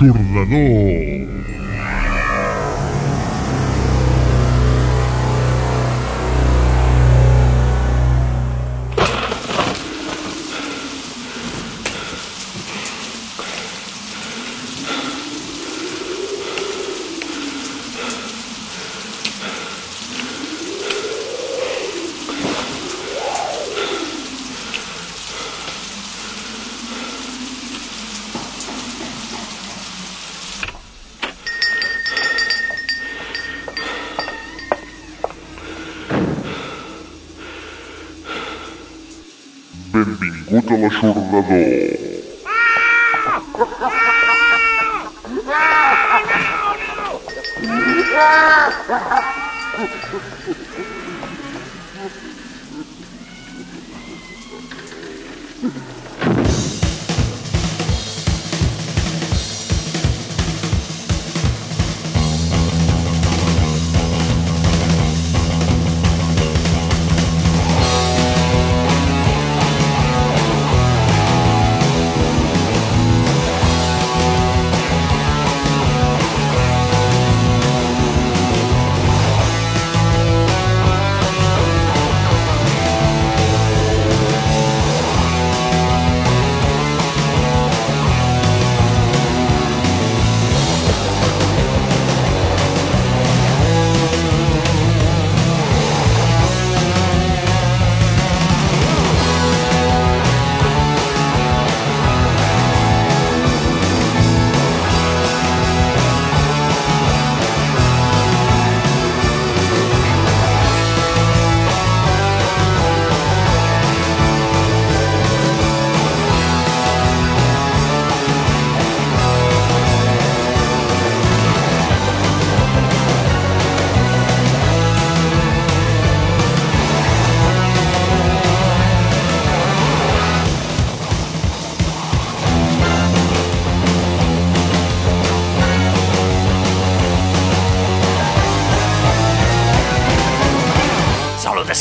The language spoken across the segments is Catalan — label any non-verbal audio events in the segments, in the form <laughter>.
L'aixordador.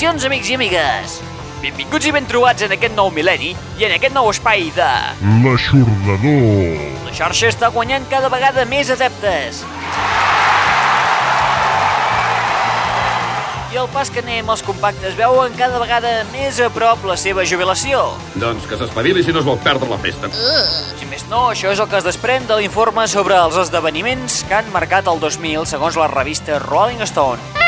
Salutacions, amics i amigues! Benvinguts i ben trobats en aquest nou mil·lenni i en aquest nou espai de... L'aixordador. La xarxa està guanyant cada vegada més adeptes. I al pas que anem, els compactes veuen cada vegada més a prop la seva jubilació. Doncs que s'espavili si no es vol perdre la festa. Si més no, això és el que es desprèn de l'informe sobre els esdeveniments que han marcat el 2000 segons la revista Rolling Stone.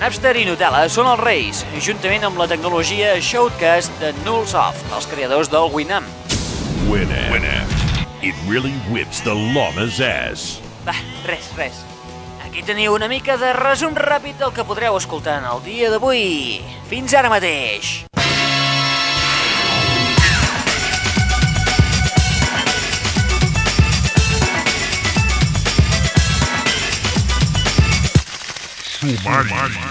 Napster i Nutella són els reis, juntament amb la tecnologia Shoutcast de Nullsoft, els creadors del Winamp. Winamp. Winamp. It really whips the llama's ass. Va, res, res. Aquí teniu una mica de resum ràpid del que podreu escoltar en el dia d'avui. Fins ara mateix! Sumari. Got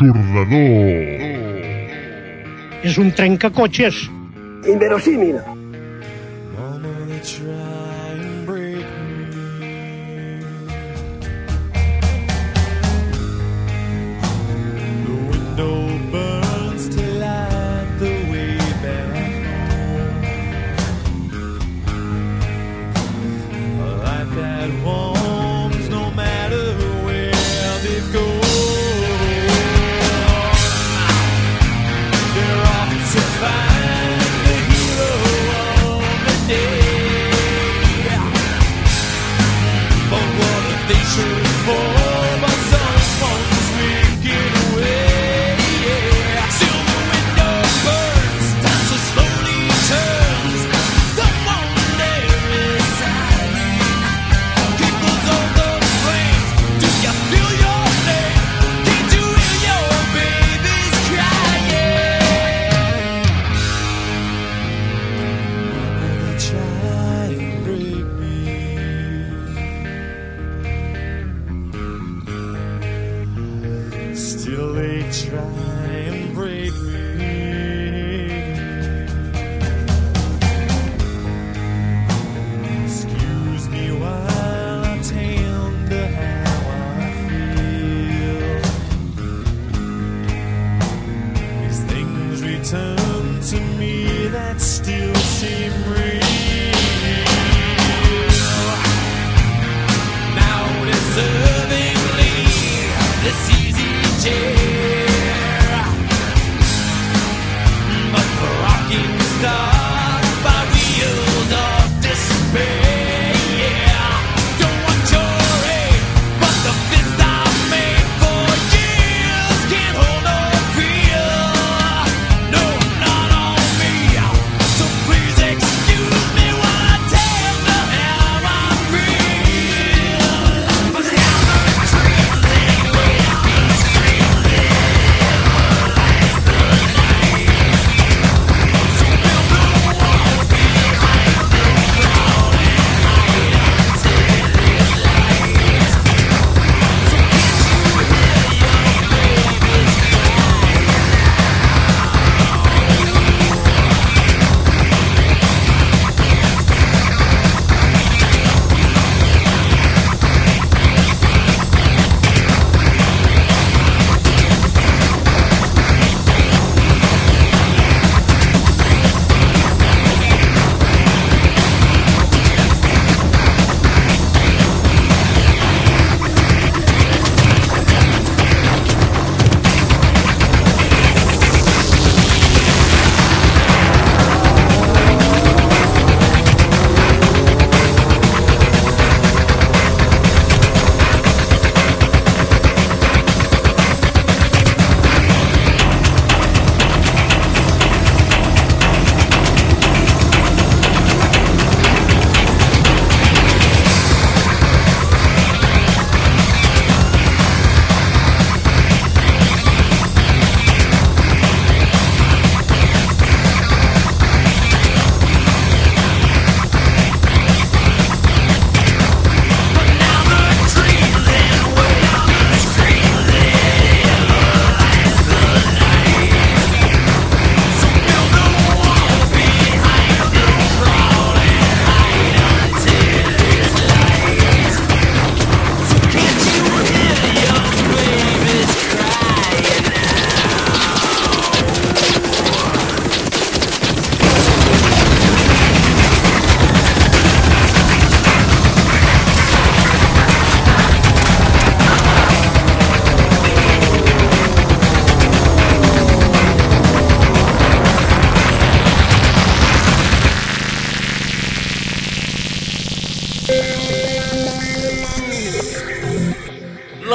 L'aixordador. És un trencacotxes. Inverosímil.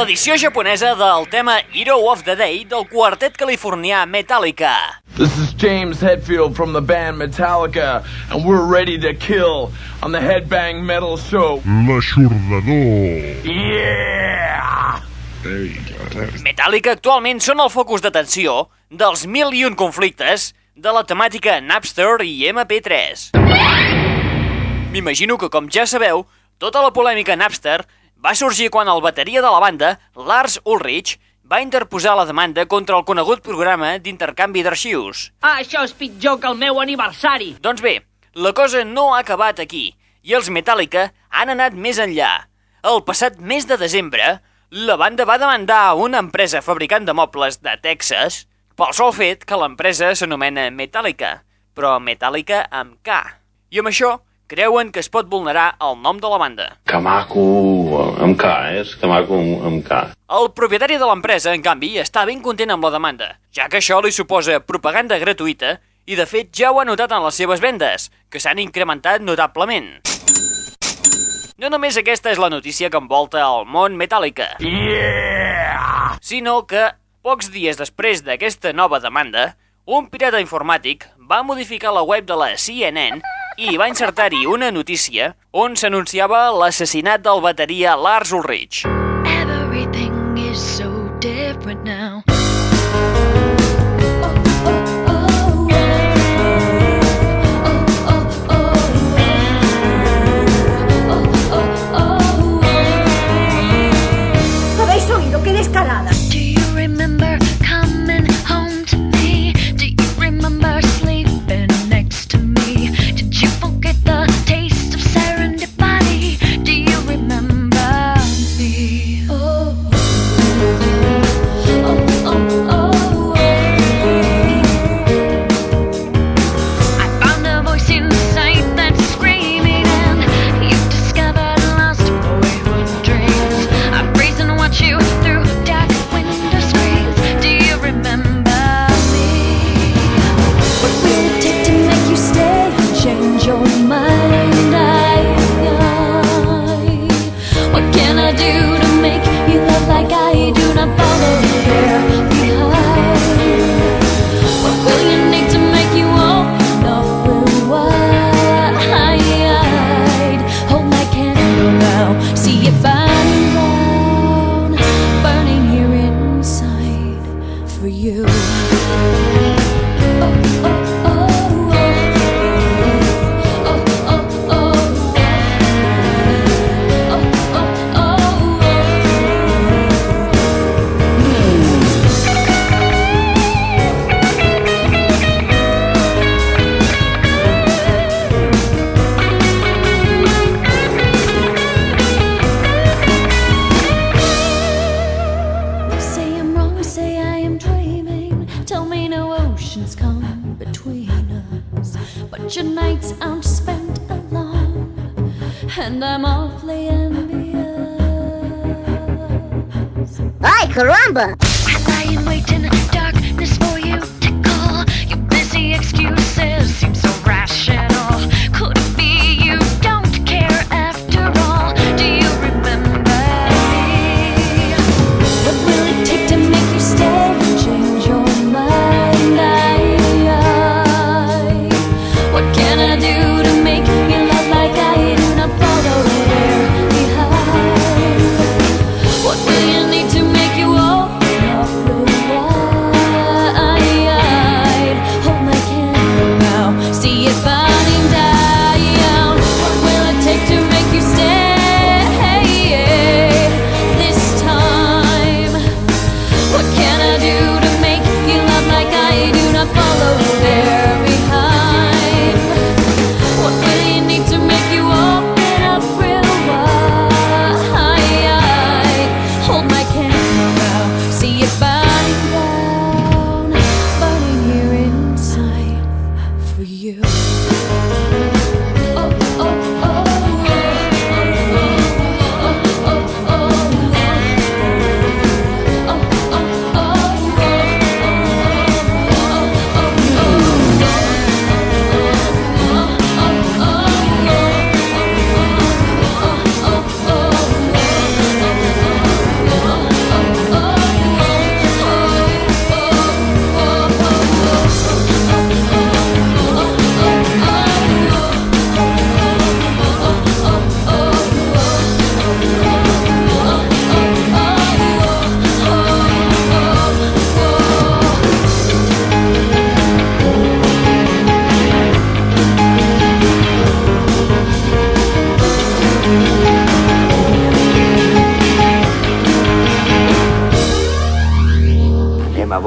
L'edició japonesa del tema Hero of the Day del quartet californià Metallica. This is James Hetfield from the band Metallica, and we're ready to kill on the Headbang Metal Show. L'aixordador. Yeah! Metallica actualment són el focus d'atenció dels mil i un conflictes de la temàtica Napster i MP3. M'imagino que, com ja sabeu, tota la polèmica Napster va sorgir quan el bateria de la banda, Lars Ulrich, va interposar la demanda contra el conegut programa d'intercanvi d'arxius. Ah, això és pitjor que el meu aniversari. Doncs bé, la cosa no ha acabat aquí, i els Metallica han anat més enllà. El passat mes de desembre, la banda va demandar a una empresa fabricant de mobles de Texas pel sol fet que l'empresa s'anomena Metallica, però Metallica amb K. I amb això creuen que es pot vulnerar el nom de la banda. Que maco, amb K, eh? És que maco amb, K. El propietari de l'empresa, en canvi, està ben content amb la demanda, ja que això li suposa propaganda gratuïta i, de fet, ja ho ha notat en les seves vendes, que s'han incrementat notablement. No només aquesta és la notícia que envolta el món Metallica, Yeah! sinó que, pocs dies després d'aquesta nova demanda, un pirata informàtic va modificar la web de la CNN i va insertar-hi una notícia on s'anunciava l'assassinat del bateria Lars Ulrich. Everything is so different now.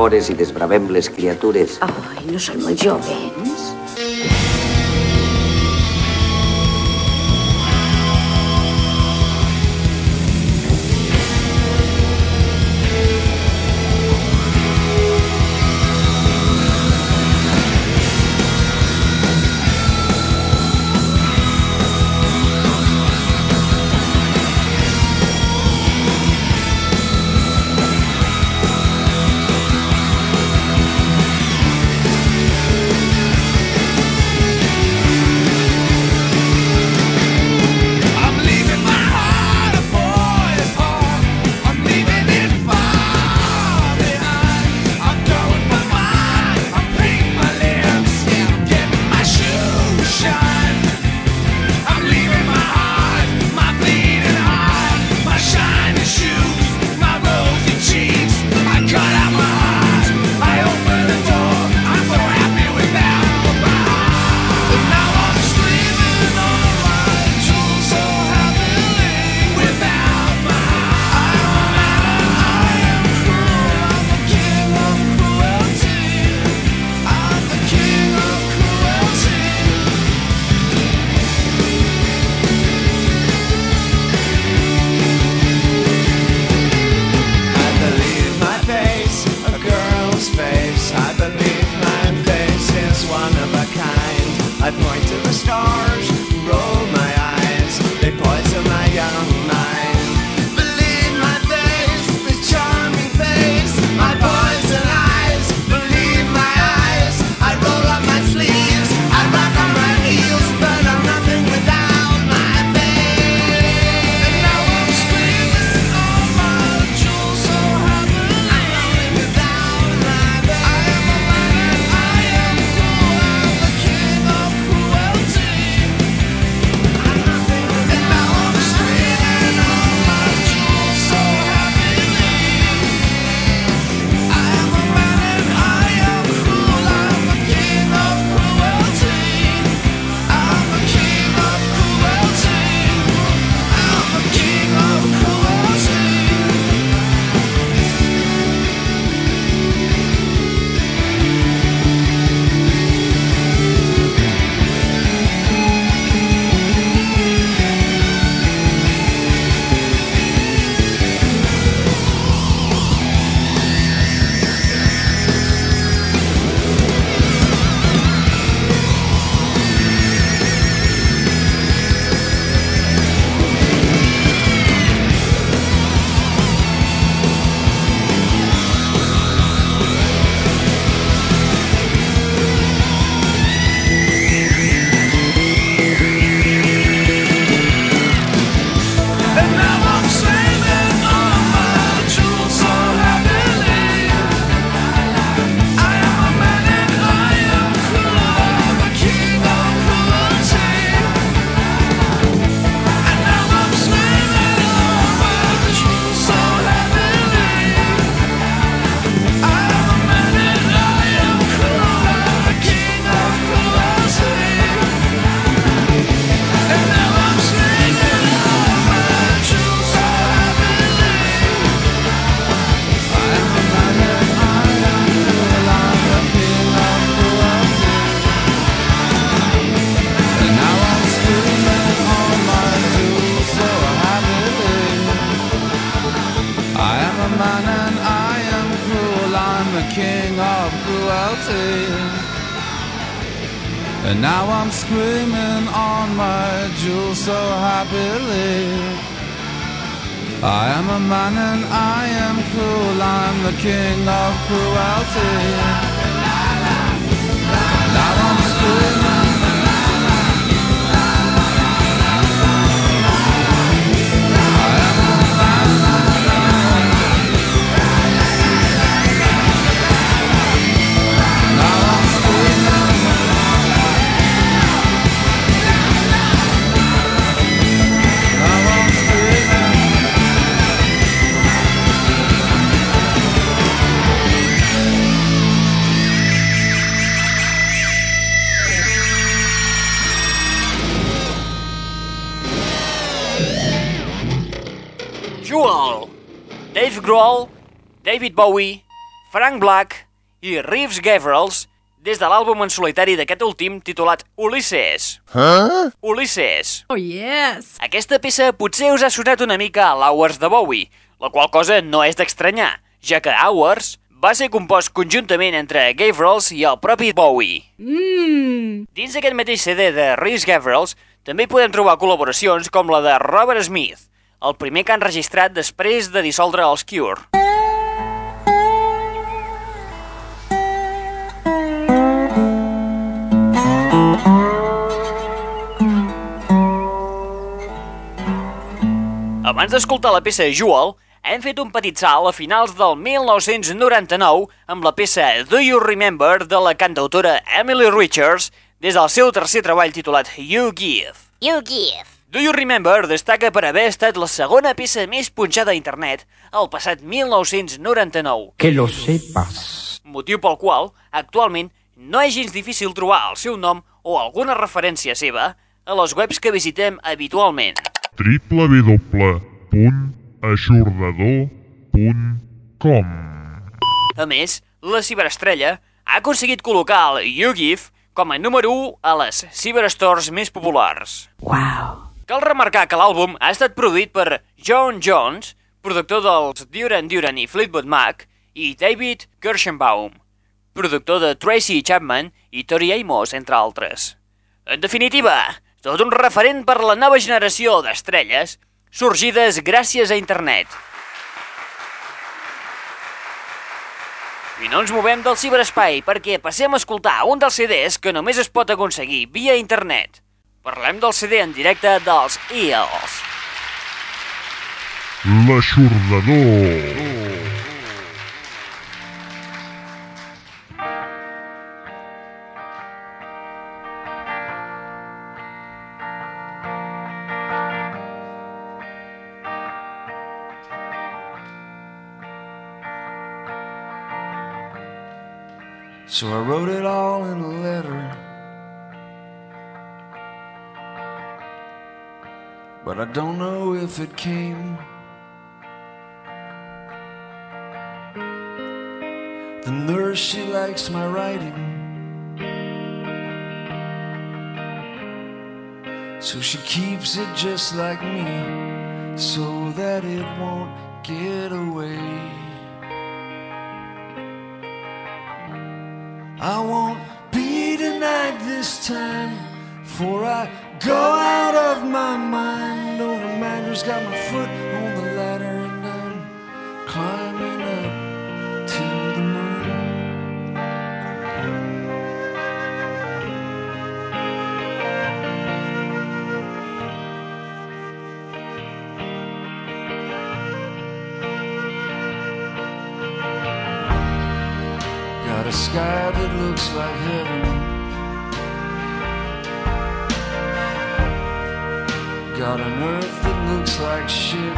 hores i desbravem les criatures. Ai, no són molt jove. I point to the stars, roll I am a man and I am cruel, I'm the king of cruelty. And now I'm screaming on my jewel so happily. I am a man and I am cruel, I'm the king of cruelty. Now I'm screaming. Dave Grohl, David Bowie, Frank Black i Reeves Gavrels des de l'àlbum en solitari d'aquest últim titulat Ulysses. Huh? Ulysses. Oh, yes! Aquesta peça potser us ha sonat una mica a l'Hours de Bowie, la qual cosa no és d'estranyar, ja que Hours va ser compost conjuntament entre Gavrels i el propi Bowie. Mm. Dins d'aquest mateix CD de Reeves Gavrels també podem trobar col·laboracions com la de Robert Smith, el primer que han registrat després de dissoldre els Cure. Abans d'escoltar la peça Jewel, hem fet un petit salt a finals del 1999 amb la peça Do You Remember de la cantautora Emily Richards des del seu tercer treball titulat You Give. You give. Do You Remember destaca per haver estat la segona peça més punxada a internet el passat 1999, Que lo sepas. motiu pel qual, actualment, no és gens difícil trobar el seu nom o alguna referència seva a les webs que visitem habitualment. www.aixordador.com A més, la ciberestrella ha aconseguit col·locar el YouGIF com a número 1 a les ciberstores més populars. Wow! Cal remarcar que l'àlbum ha estat produït per John Jones, productor dels Duran Duran i Fleetwood Mac, i David Kirschenbaum, productor de Tracy Chapman i Tori Amos, entre altres. En definitiva, tot un referent per la nova generació d'estrelles sorgides gràcies a internet. I no ens movem del ciberespai perquè passem a escoltar un dels CDs que només es pot aconseguir via internet. Parlem del CD en directe dels Eels. L'aixordador. So I wrote it all in a letter. But I don't know if it came. The nurse, she likes my writing. So she keeps it just like me, so that it won't get away. I won't be denied this time, for I go out of my mind. Over matters, got my foot on the ladder, and I'm climbing up to the moon. Got a sky that looks like heaven. Got an earth that looks like shit.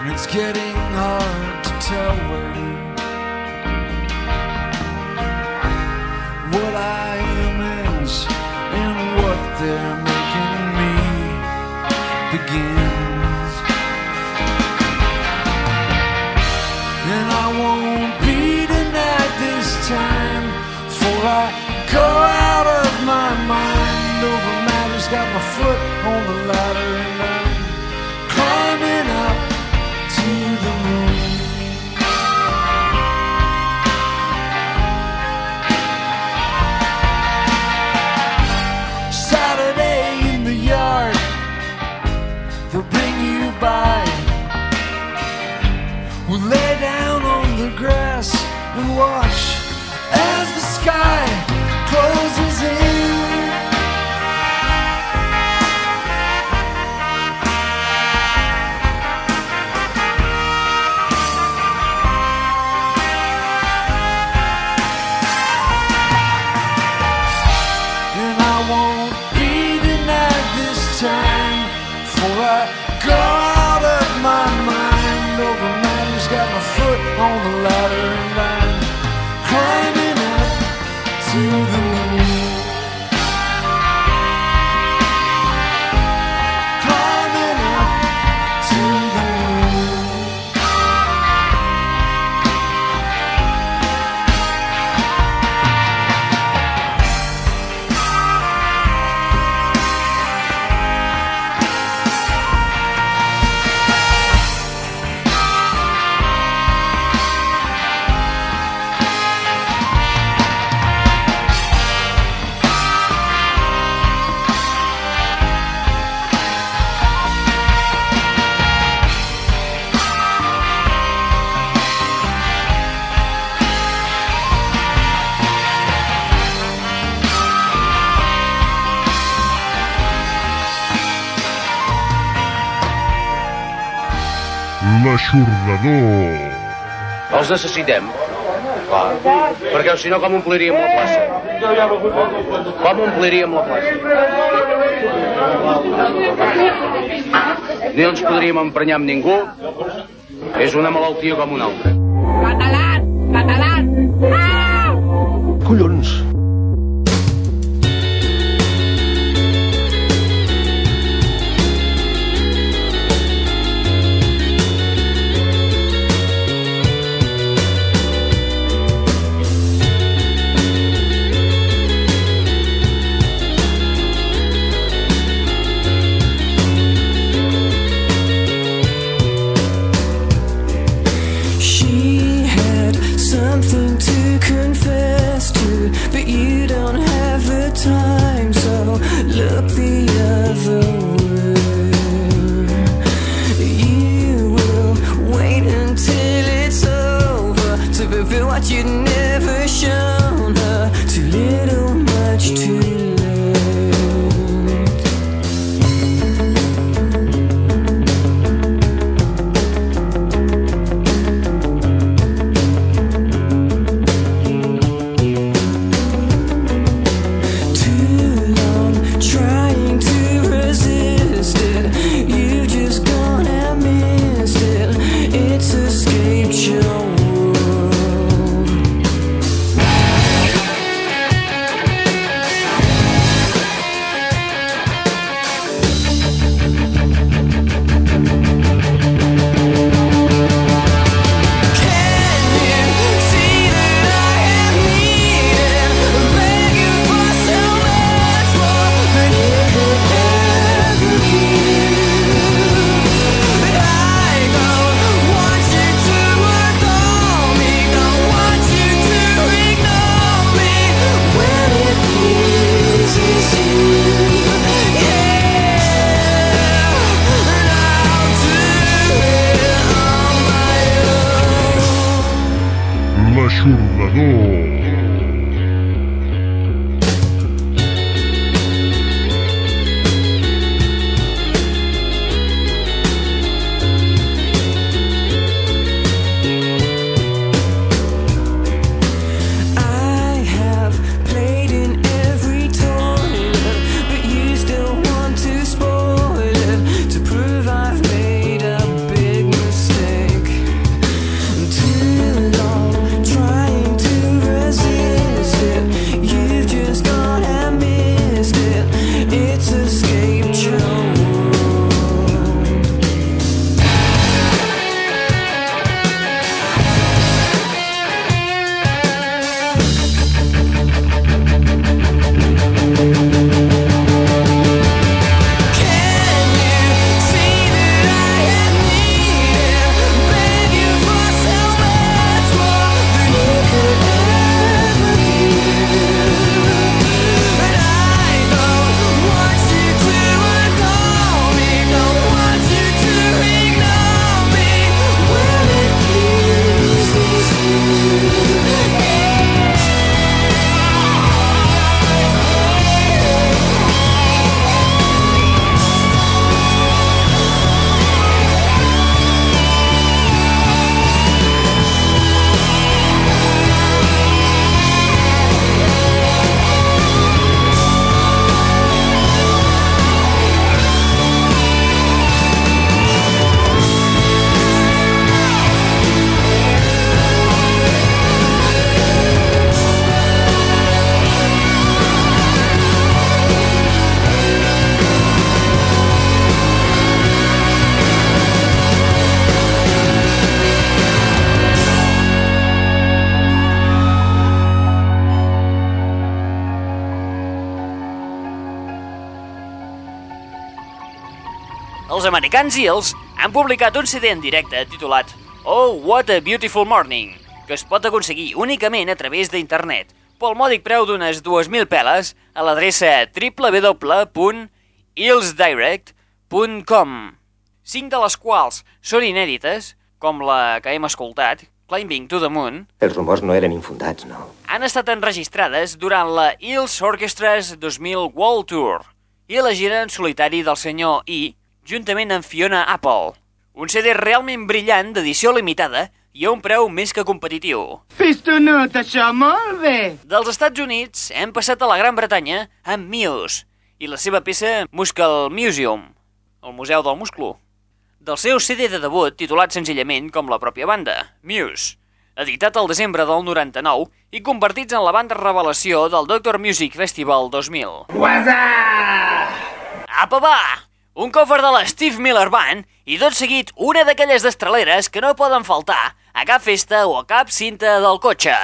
And it's getting hard to tell where what I am ends and what they're necessitem. Clar. Perquè si no, com ompliríem la plaça? Com ompliríem la plaça? Ni ens podríem emprenyar amb ningú. És una malaltia com una altra. Catalán! Catalán! Ah! Collons! Americans Eels han publicat un CD en directe titulat Oh, What a Beautiful Morning, que es pot aconseguir únicament a través d'internet pel mòdic preu d'unes 2.000 peles a l'adreça www.eelsdirect.com cinc de les quals són inèdites, com la que hem escoltat, Climbing to the Moon, Els rumors no eren infundats, no? han estat enregistrades durant la Eels Orchestras 2000 World Tour i la gira en solitari del senyor E, juntament amb Fiona Apple. Un CD realment brillant d'edició limitada i a un preu més que competitiu. Pistonut, això, molt bé! Dels Estats Units hem passat a la Gran Bretanya amb Muse i la seva peça Muscle Museum, el Museu del Musclo. Del seu CD de debut titulat senzillament com la pròpia banda, Muse, editat al desembre del 99 i convertits en la banda revelació del Doctor Music Festival 2000. What's? Apa, va! un cover de la Steve Miller Band i tot seguit una d'aquelles destraleres que no poden faltar a cap festa o a cap cinta del cotxe.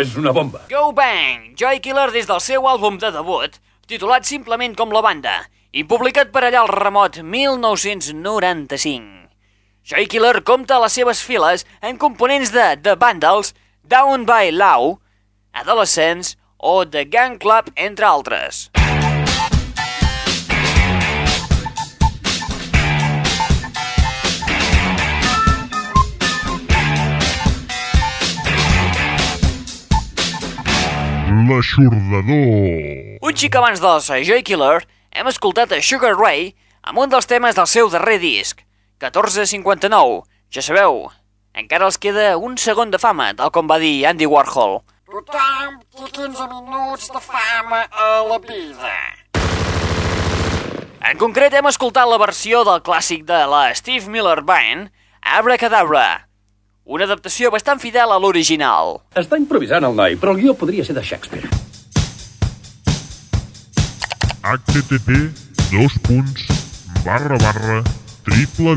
És una bomba. Go Bang! Joy Killer des del seu àlbum de debut, titulat simplement com la banda, i publicat per allà al remot 1995. Joy Killer compta a les seves files en components de The Vandals, Down by Law, Adolescents o The Gang Club, entre altres. L'aixordador. Un xic abans dels Joy Killer, hem escoltat a Sugar Ray amb un dels temes del seu darrer disc, 1459. Ja sabeu, encara els queda un segon de fama, tal com va dir Andy Warhol. Tothom té 15 minuts de fama a la vida. En concret, hem escoltat la versió del clàssic de la Steve Miller Band, Abracadabra, una adaptació bastant fidel a l'original. Està improvisant el noi, però el guió podria ser de Shakespeare. Http dos punts barra barra triple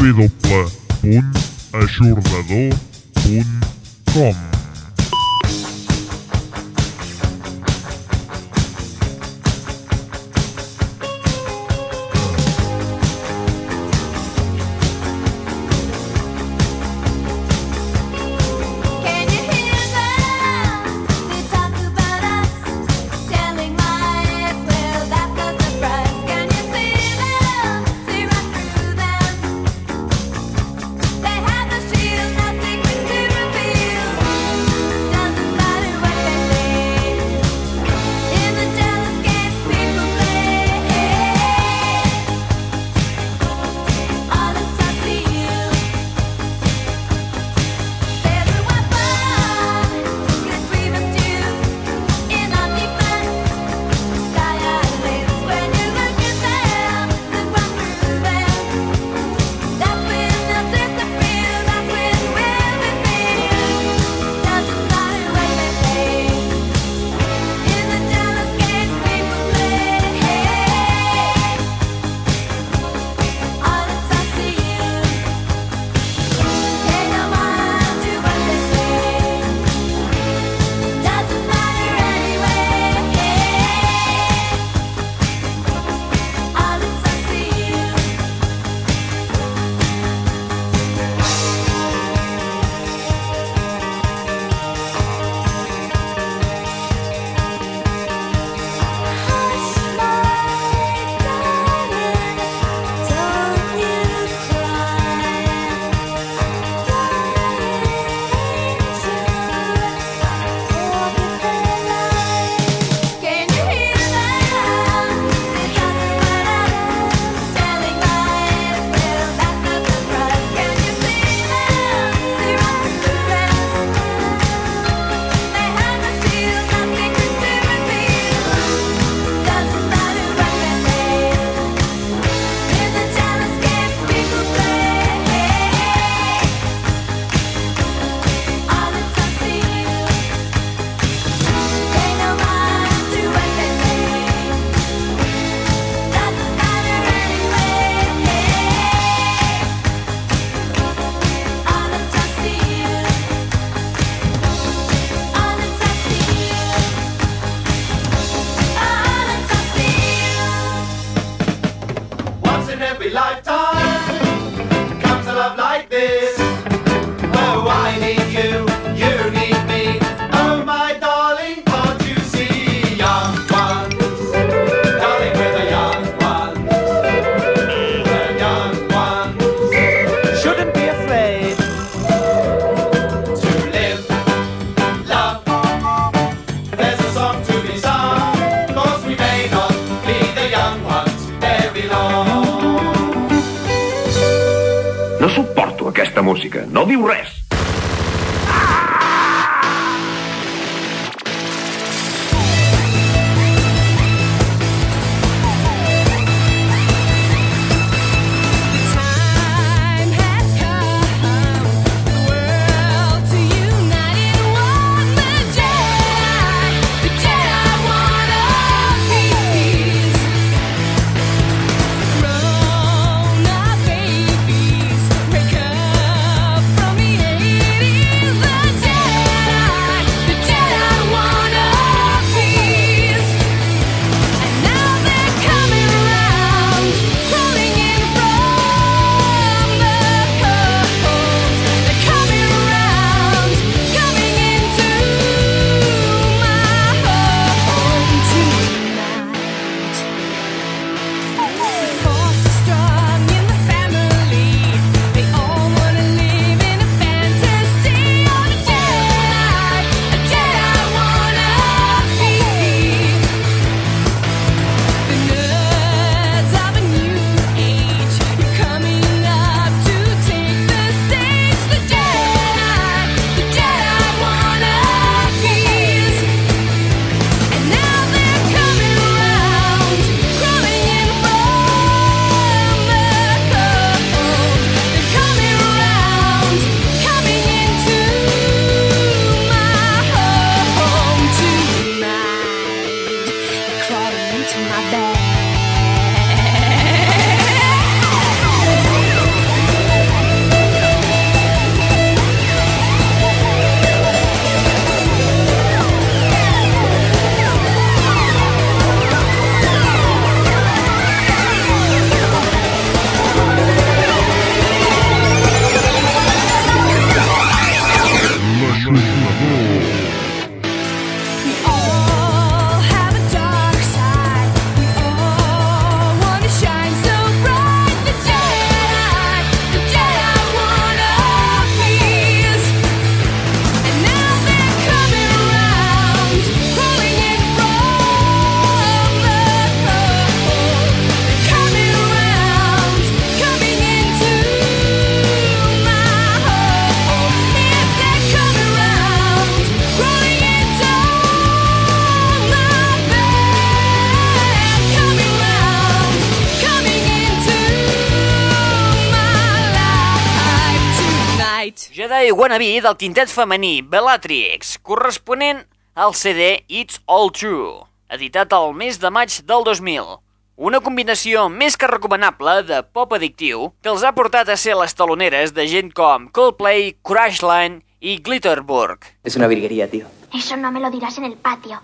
Wannabe del quintet femení Bellatrix, corresponent al CD It's All True, editat el mes de maig del 2000. Una combinació més que recomanable de pop addictiu que els ha portat a ser les taloneres de gent com Coldplay, Crashland i Glitterburg. Es una virguería, tío. Eso no me lo dirás en el patio.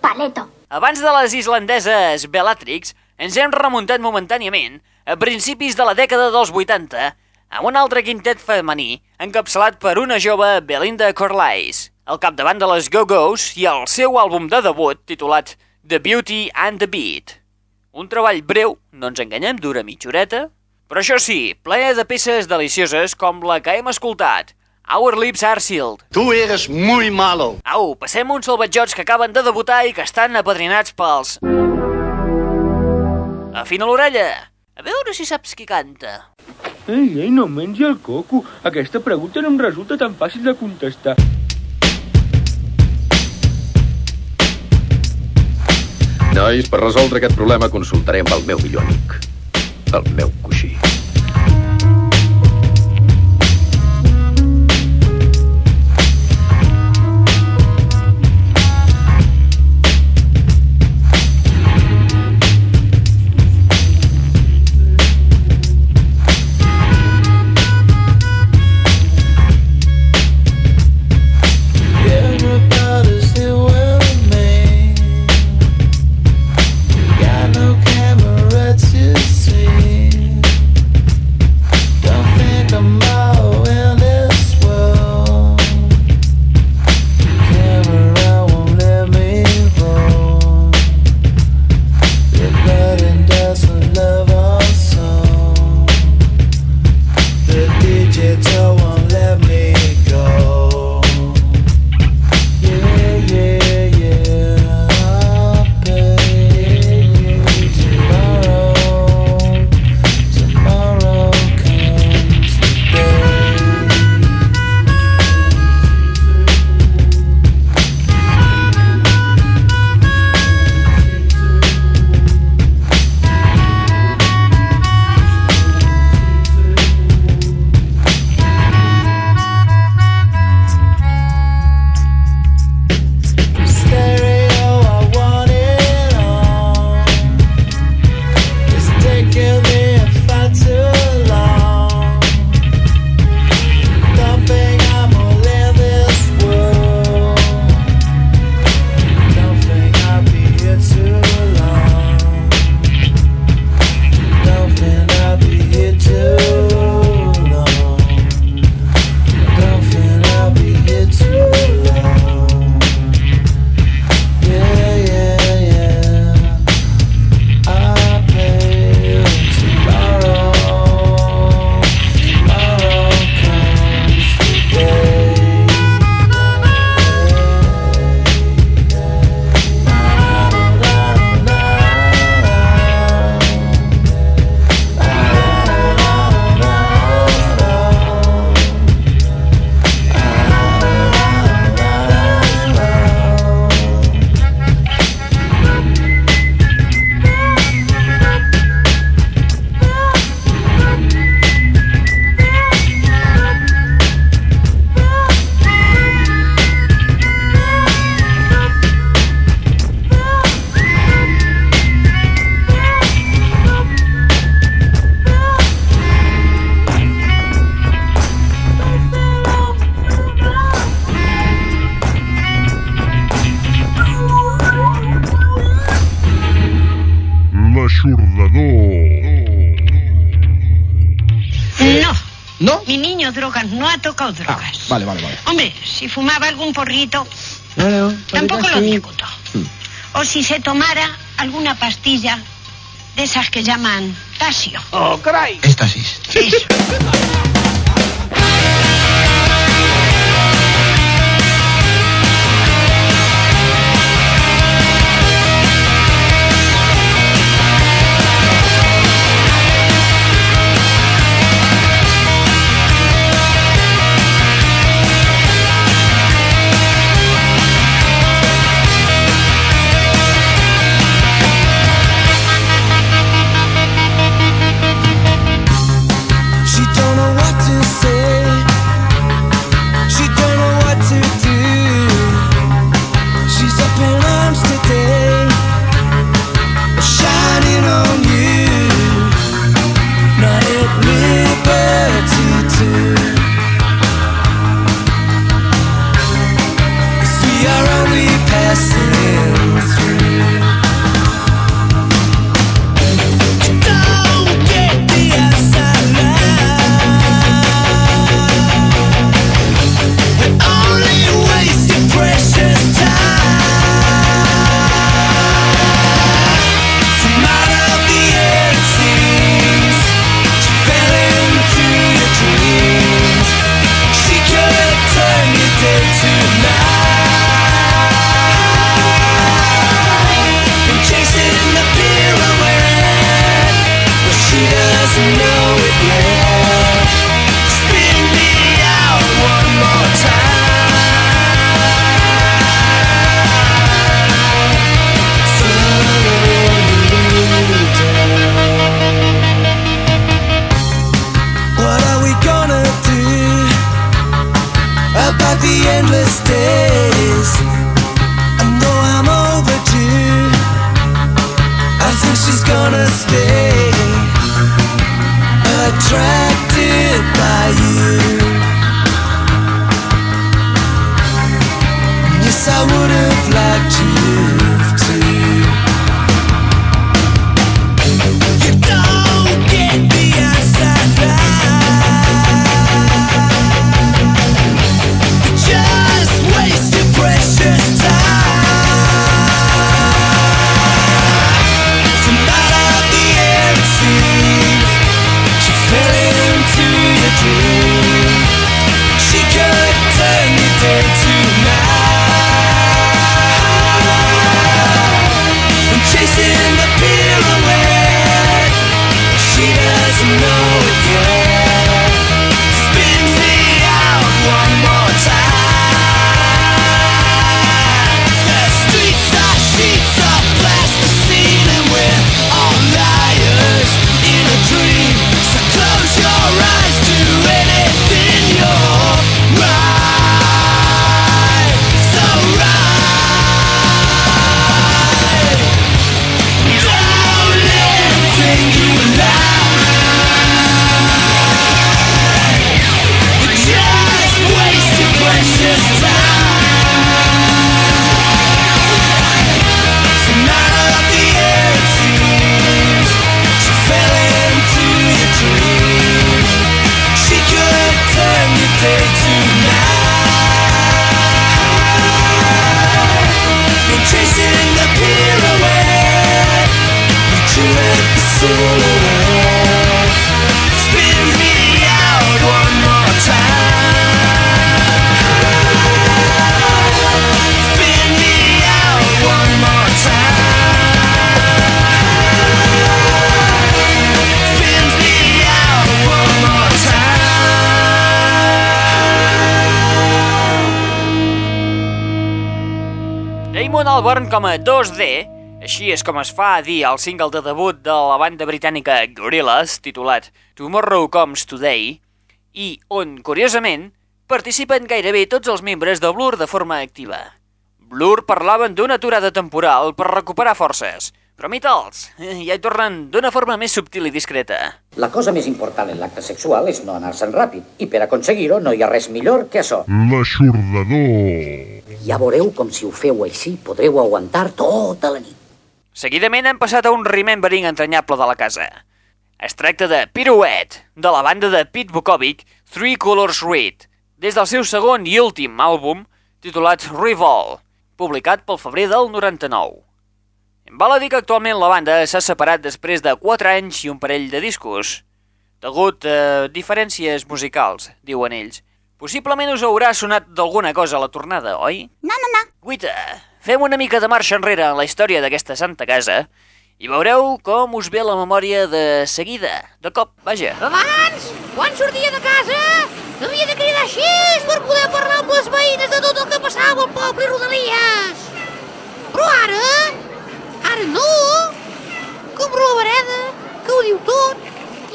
Paleto. Abans de les islandeses Bellatrix, ens hem remuntat momentàniament a principis de la dècada dels 80 amb un altre quintet femení encapçalat per una jove Belinda Corliss, al capdavant de les Go-Go's i el seu àlbum de debut titulat The Beauty and the Beat. Un treball breu, no ens enganyem, dura mitja horeta, però això sí, ple de peces delicioses com la que hem escoltat, Our Lips Are Sealed. Tú eres muy malo. Au, passem uns salvatjots que acaben de debutar i que estan apadrinats pels... Afina l'orella! A veure si saps qui canta. Ei, ei, no mengi el coco. Aquesta pregunta no em resulta tan fàcil de contestar. Nois, per resoldre aquest problema consultaré amb el meu millor amic. El meu coixí. Si se tomara alguna pastilla de esas que llaman tasio. Oh, caray. Éxtasis. Albarn com a 2D, així és com es fa a dir el single de debut de la banda britànica Gorillaz, titulat Tomorrow Comes Today, i on, curiosament, participen gairebé tots els membres de Blur de forma activa. Blur parlaven d'una aturada temporal per recuperar forces, però mitals, ja hi tornen d'una forma més subtil i discreta. La cosa més important en l'acte sexual és no anar-se'n ràpid, i per aconseguir-ho no hi ha res millor que això. L'aixordador. Ja veureu com si ho feu així podreu aguantar tota la nit. Seguidament hem passat a un remembering entranyable de la casa. Es tracta de Pirouette, de la banda de Pete Bukovic, Three Colors Red, des del seu segon i últim àlbum, titulat Revol, publicat pel febrer del 99. Val a dir que actualment la banda s'ha separat després de 4 anys i un parell de discos, degut a diferències musicals, diuen ells. Possiblement us haurà sonat d'alguna cosa a la tornada, oi? No, no, no. Guita, fem una mica de marxa enrere en la història d'aquesta santa casa i veureu com us ve la memòria de seguida, de cop, vaja. Abans, quan sortia de casa, havia de cridar així per poder parlar amb les veïnes de tot el que passava al poble i rodalies.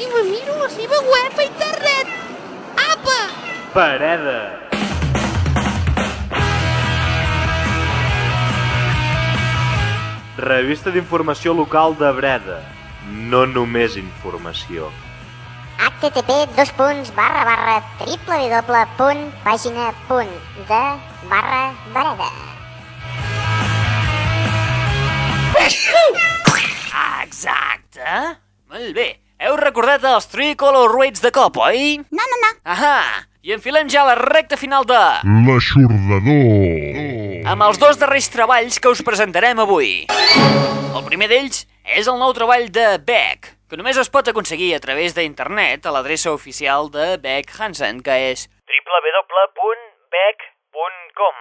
i me miro la seva web a internet. Apa! Pareda. Revista d'informació local de Breda. No només informació. http dos punts barra barra www punt pàgina punt de barra Breda. Exacte. Molt bé. Heu recordat els Three Color Rates de cop, oi? No, no, no. Ahà, i enfilem ja la recta final de... L'aixordador. amb els dos darrers treballs que us presentarem avui. El primer d'ells és el nou treball de Beck, que només es pot aconseguir a través d'internet a l'adreça oficial de Beck Hansen, que és www.beck.com.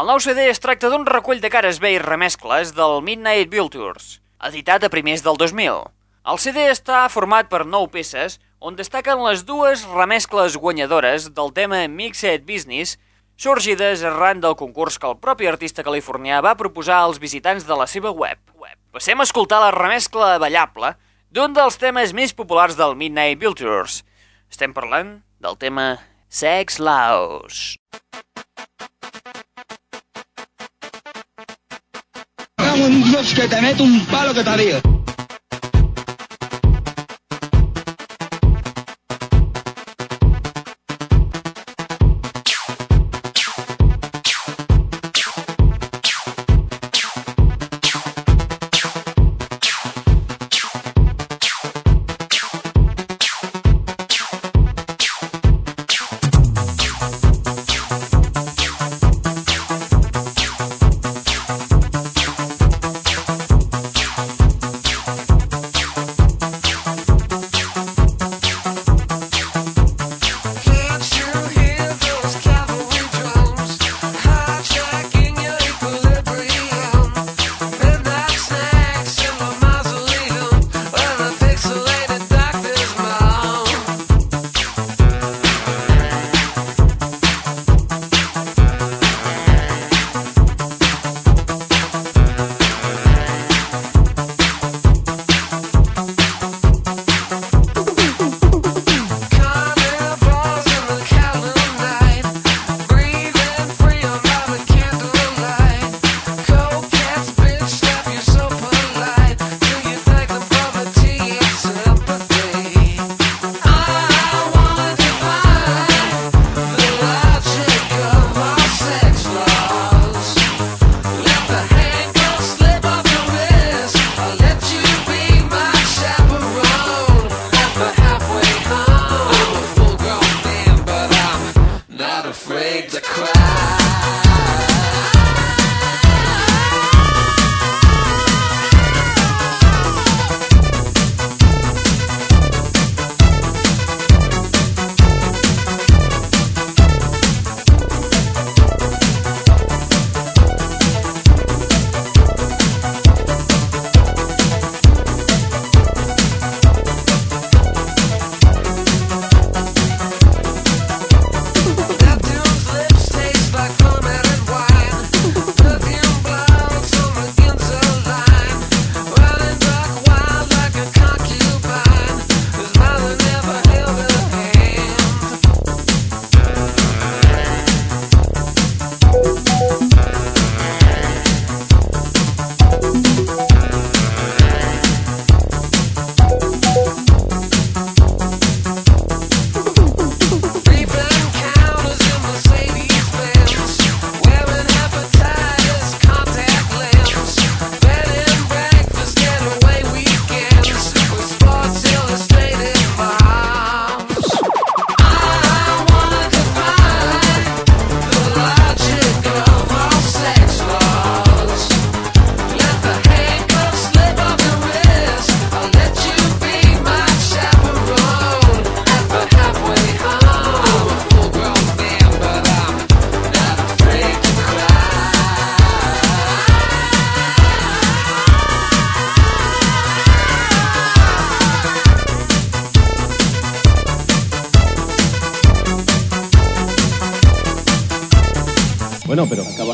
El nou CD es tracta d'un recull de cares B i remescles del Midnight Vultures, editat a primers del 2000. El CD està format per 9 peces, on destaquen les dues remescles guanyadores del tema Mixed Business, sorgides arran del concurs que el propi artista californià va proposar als visitants de la seva web. Passem a escoltar la remescla ballable d'un dels temes més populars del Midnight Vultures. Estem parlant del tema Sex Laos. en Dios que te meto un palo que te digo.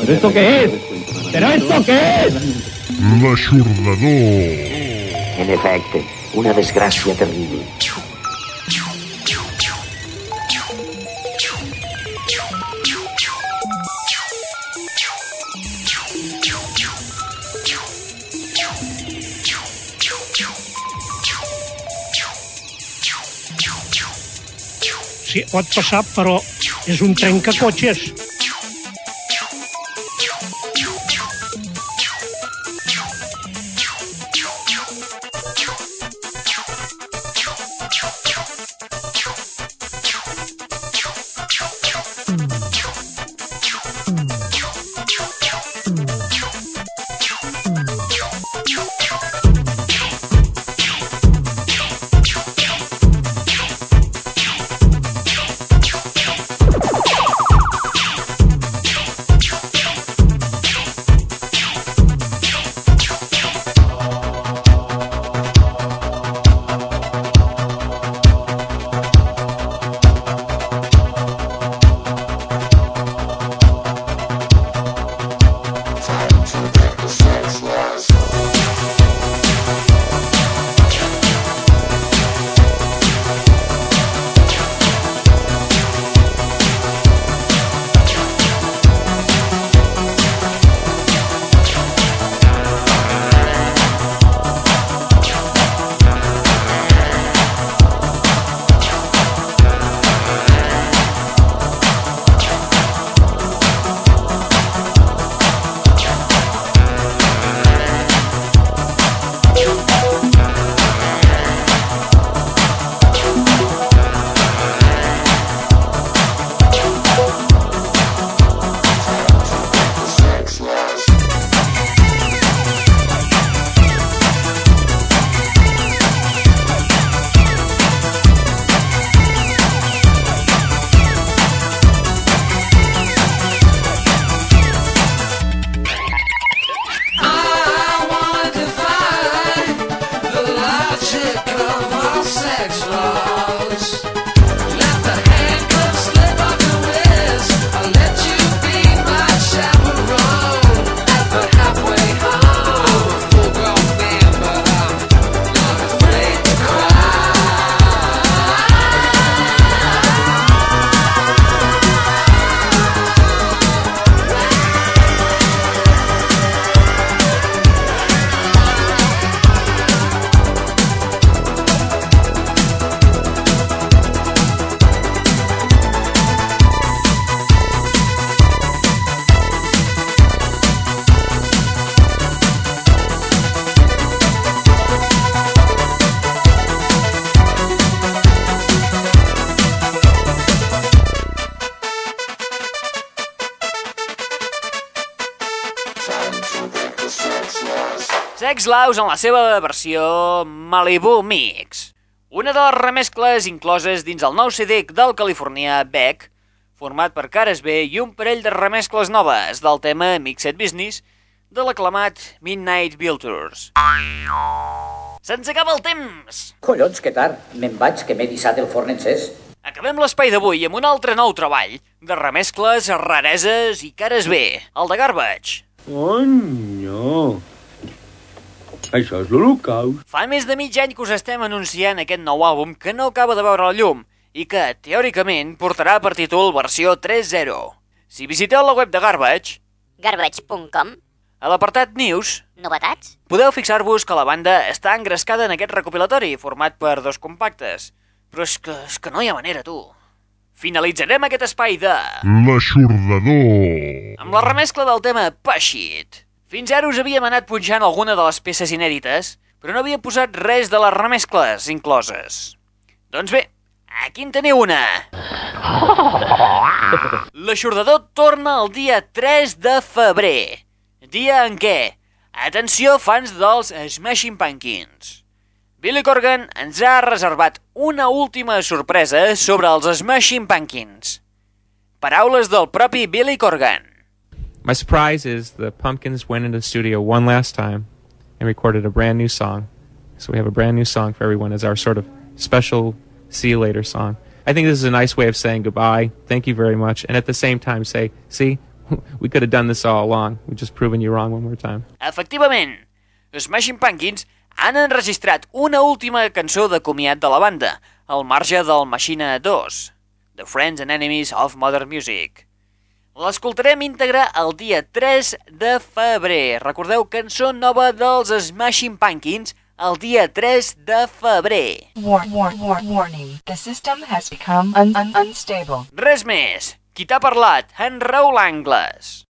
Esto qué es? ¿Pero esto qué es? L'aixordador. En efecte, una desgràcia terrible. Sí, pot passar, però és un trencacotxes. Sex Laus en la seva versió Malibu Mix. Una de les remescles incloses dins el nou CD del californià Beck, format per cares B i un parell de remescles noves del tema Mixed Business de l'aclamat Midnight Builders. Se'ns acaba el temps! Collons, que tard. Me'n vaig, que m'he dissat el forn encès. Acabem l'espai d'avui amb un altre nou treball de remescles, rareses i cares B, el de Garbage. Oh, no. Això és l'Holocaust. Fa més de mig any que us estem anunciant aquest nou àlbum que no acaba de veure la llum i que, teòricament, portarà per títol versió 3.0. Si visiteu la web de Garbage, Garbage.com a l'apartat News, Novetats? podeu fixar-vos que la banda està engrescada en aquest recopilatori format per dos compactes. Però és que, és que no hi ha manera, tu. Finalitzarem aquest espai de... L'aixordador. amb la remescla del tema Push Fins ara us havíem anat punxant alguna de les peces inèdites, però no havíem posat res de les remescles incloses. Doncs bé, aquí en teniu una. L'aixordador torna el dia 3 de febrer, dia en què, atenció fans dels Smashing Pumpkins, Billy Corgan ens ha reservat una última sorpresa sobre els Smashing Pumpkins. Paraules del propi Billy Corgan. My surprise is the Pumpkins went into the studio one last time and recorded a brand new song. So we have a brand new song for everyone as our sort of special see you later song. I think this is a nice way of saying goodbye. Thank you very much. And at the same time say, see, <laughs> we could have done this all along. We've just proven you wrong one more time. Efectivament, Smashing Pumpkins han enregistrat una última cançó de comiat de la banda, al marge del Machina 2, The Friends and Enemies of Modern Music. L'escoltarem íntegra el dia 3 de febrer. Recordeu, cançó nova dels Smashing Pumpkins el dia 3 de febrer. War, war, war, warning. The system has become un, un, unstable. Res més. Qui t'ha parlat? En Raül Angles.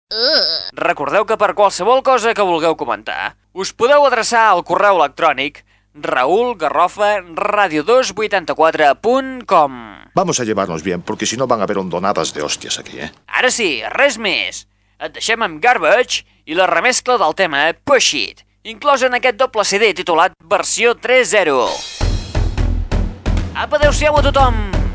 Recordeu que per qualsevol cosa que vulgueu comentar, us podeu adreçar al correu electrònic raulgarrofa radio284.com Vamos a llevarnos bien, porque si no van a haber hondonadas de hostias aquí, ¿eh? Ara sí, res més. Et deixem amb Garbage i la remescla del tema Push It, inclòs en aquest doble CD titulat Versió 3.0. Apa, adeu-siau a tothom!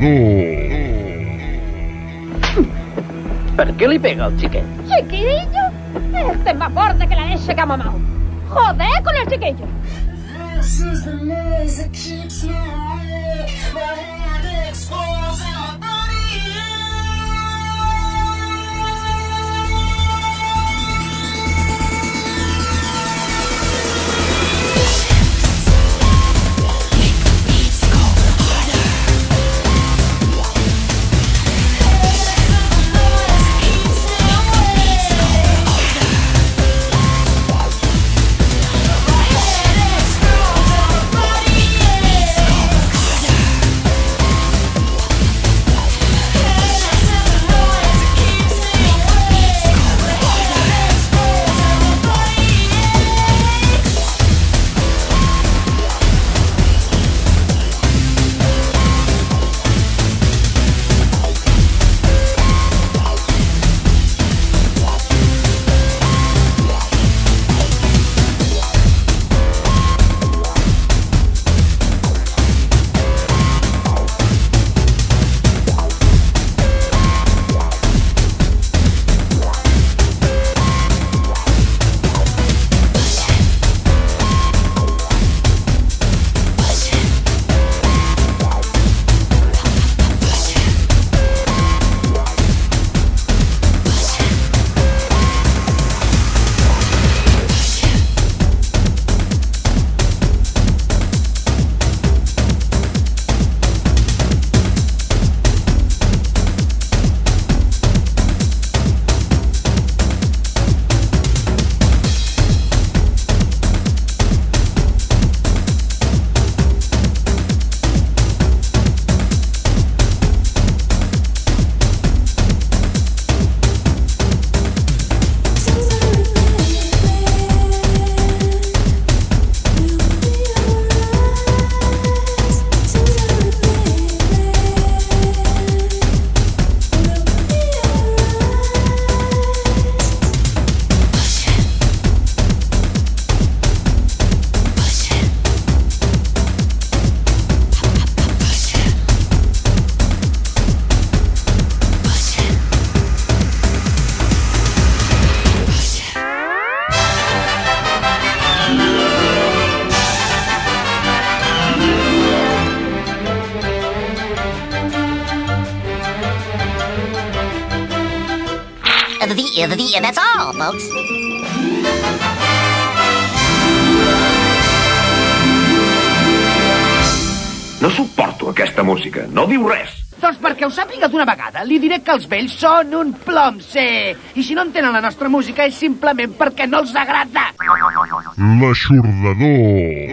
L'aixordador. Per què li pega al xiquet? ¿Chiquillo? Este es más borde que la leche que ha mamado. Joder con el chiquillo. This is the noise that keeps me The, that's all, folks. No suporto aquesta música. No diu res. Doncs perquè ho sàpiga d'una vegada, li diré que els vells són un plom, sí. I si no entenen la nostra música és simplement perquè no els agrada. L'aixordador.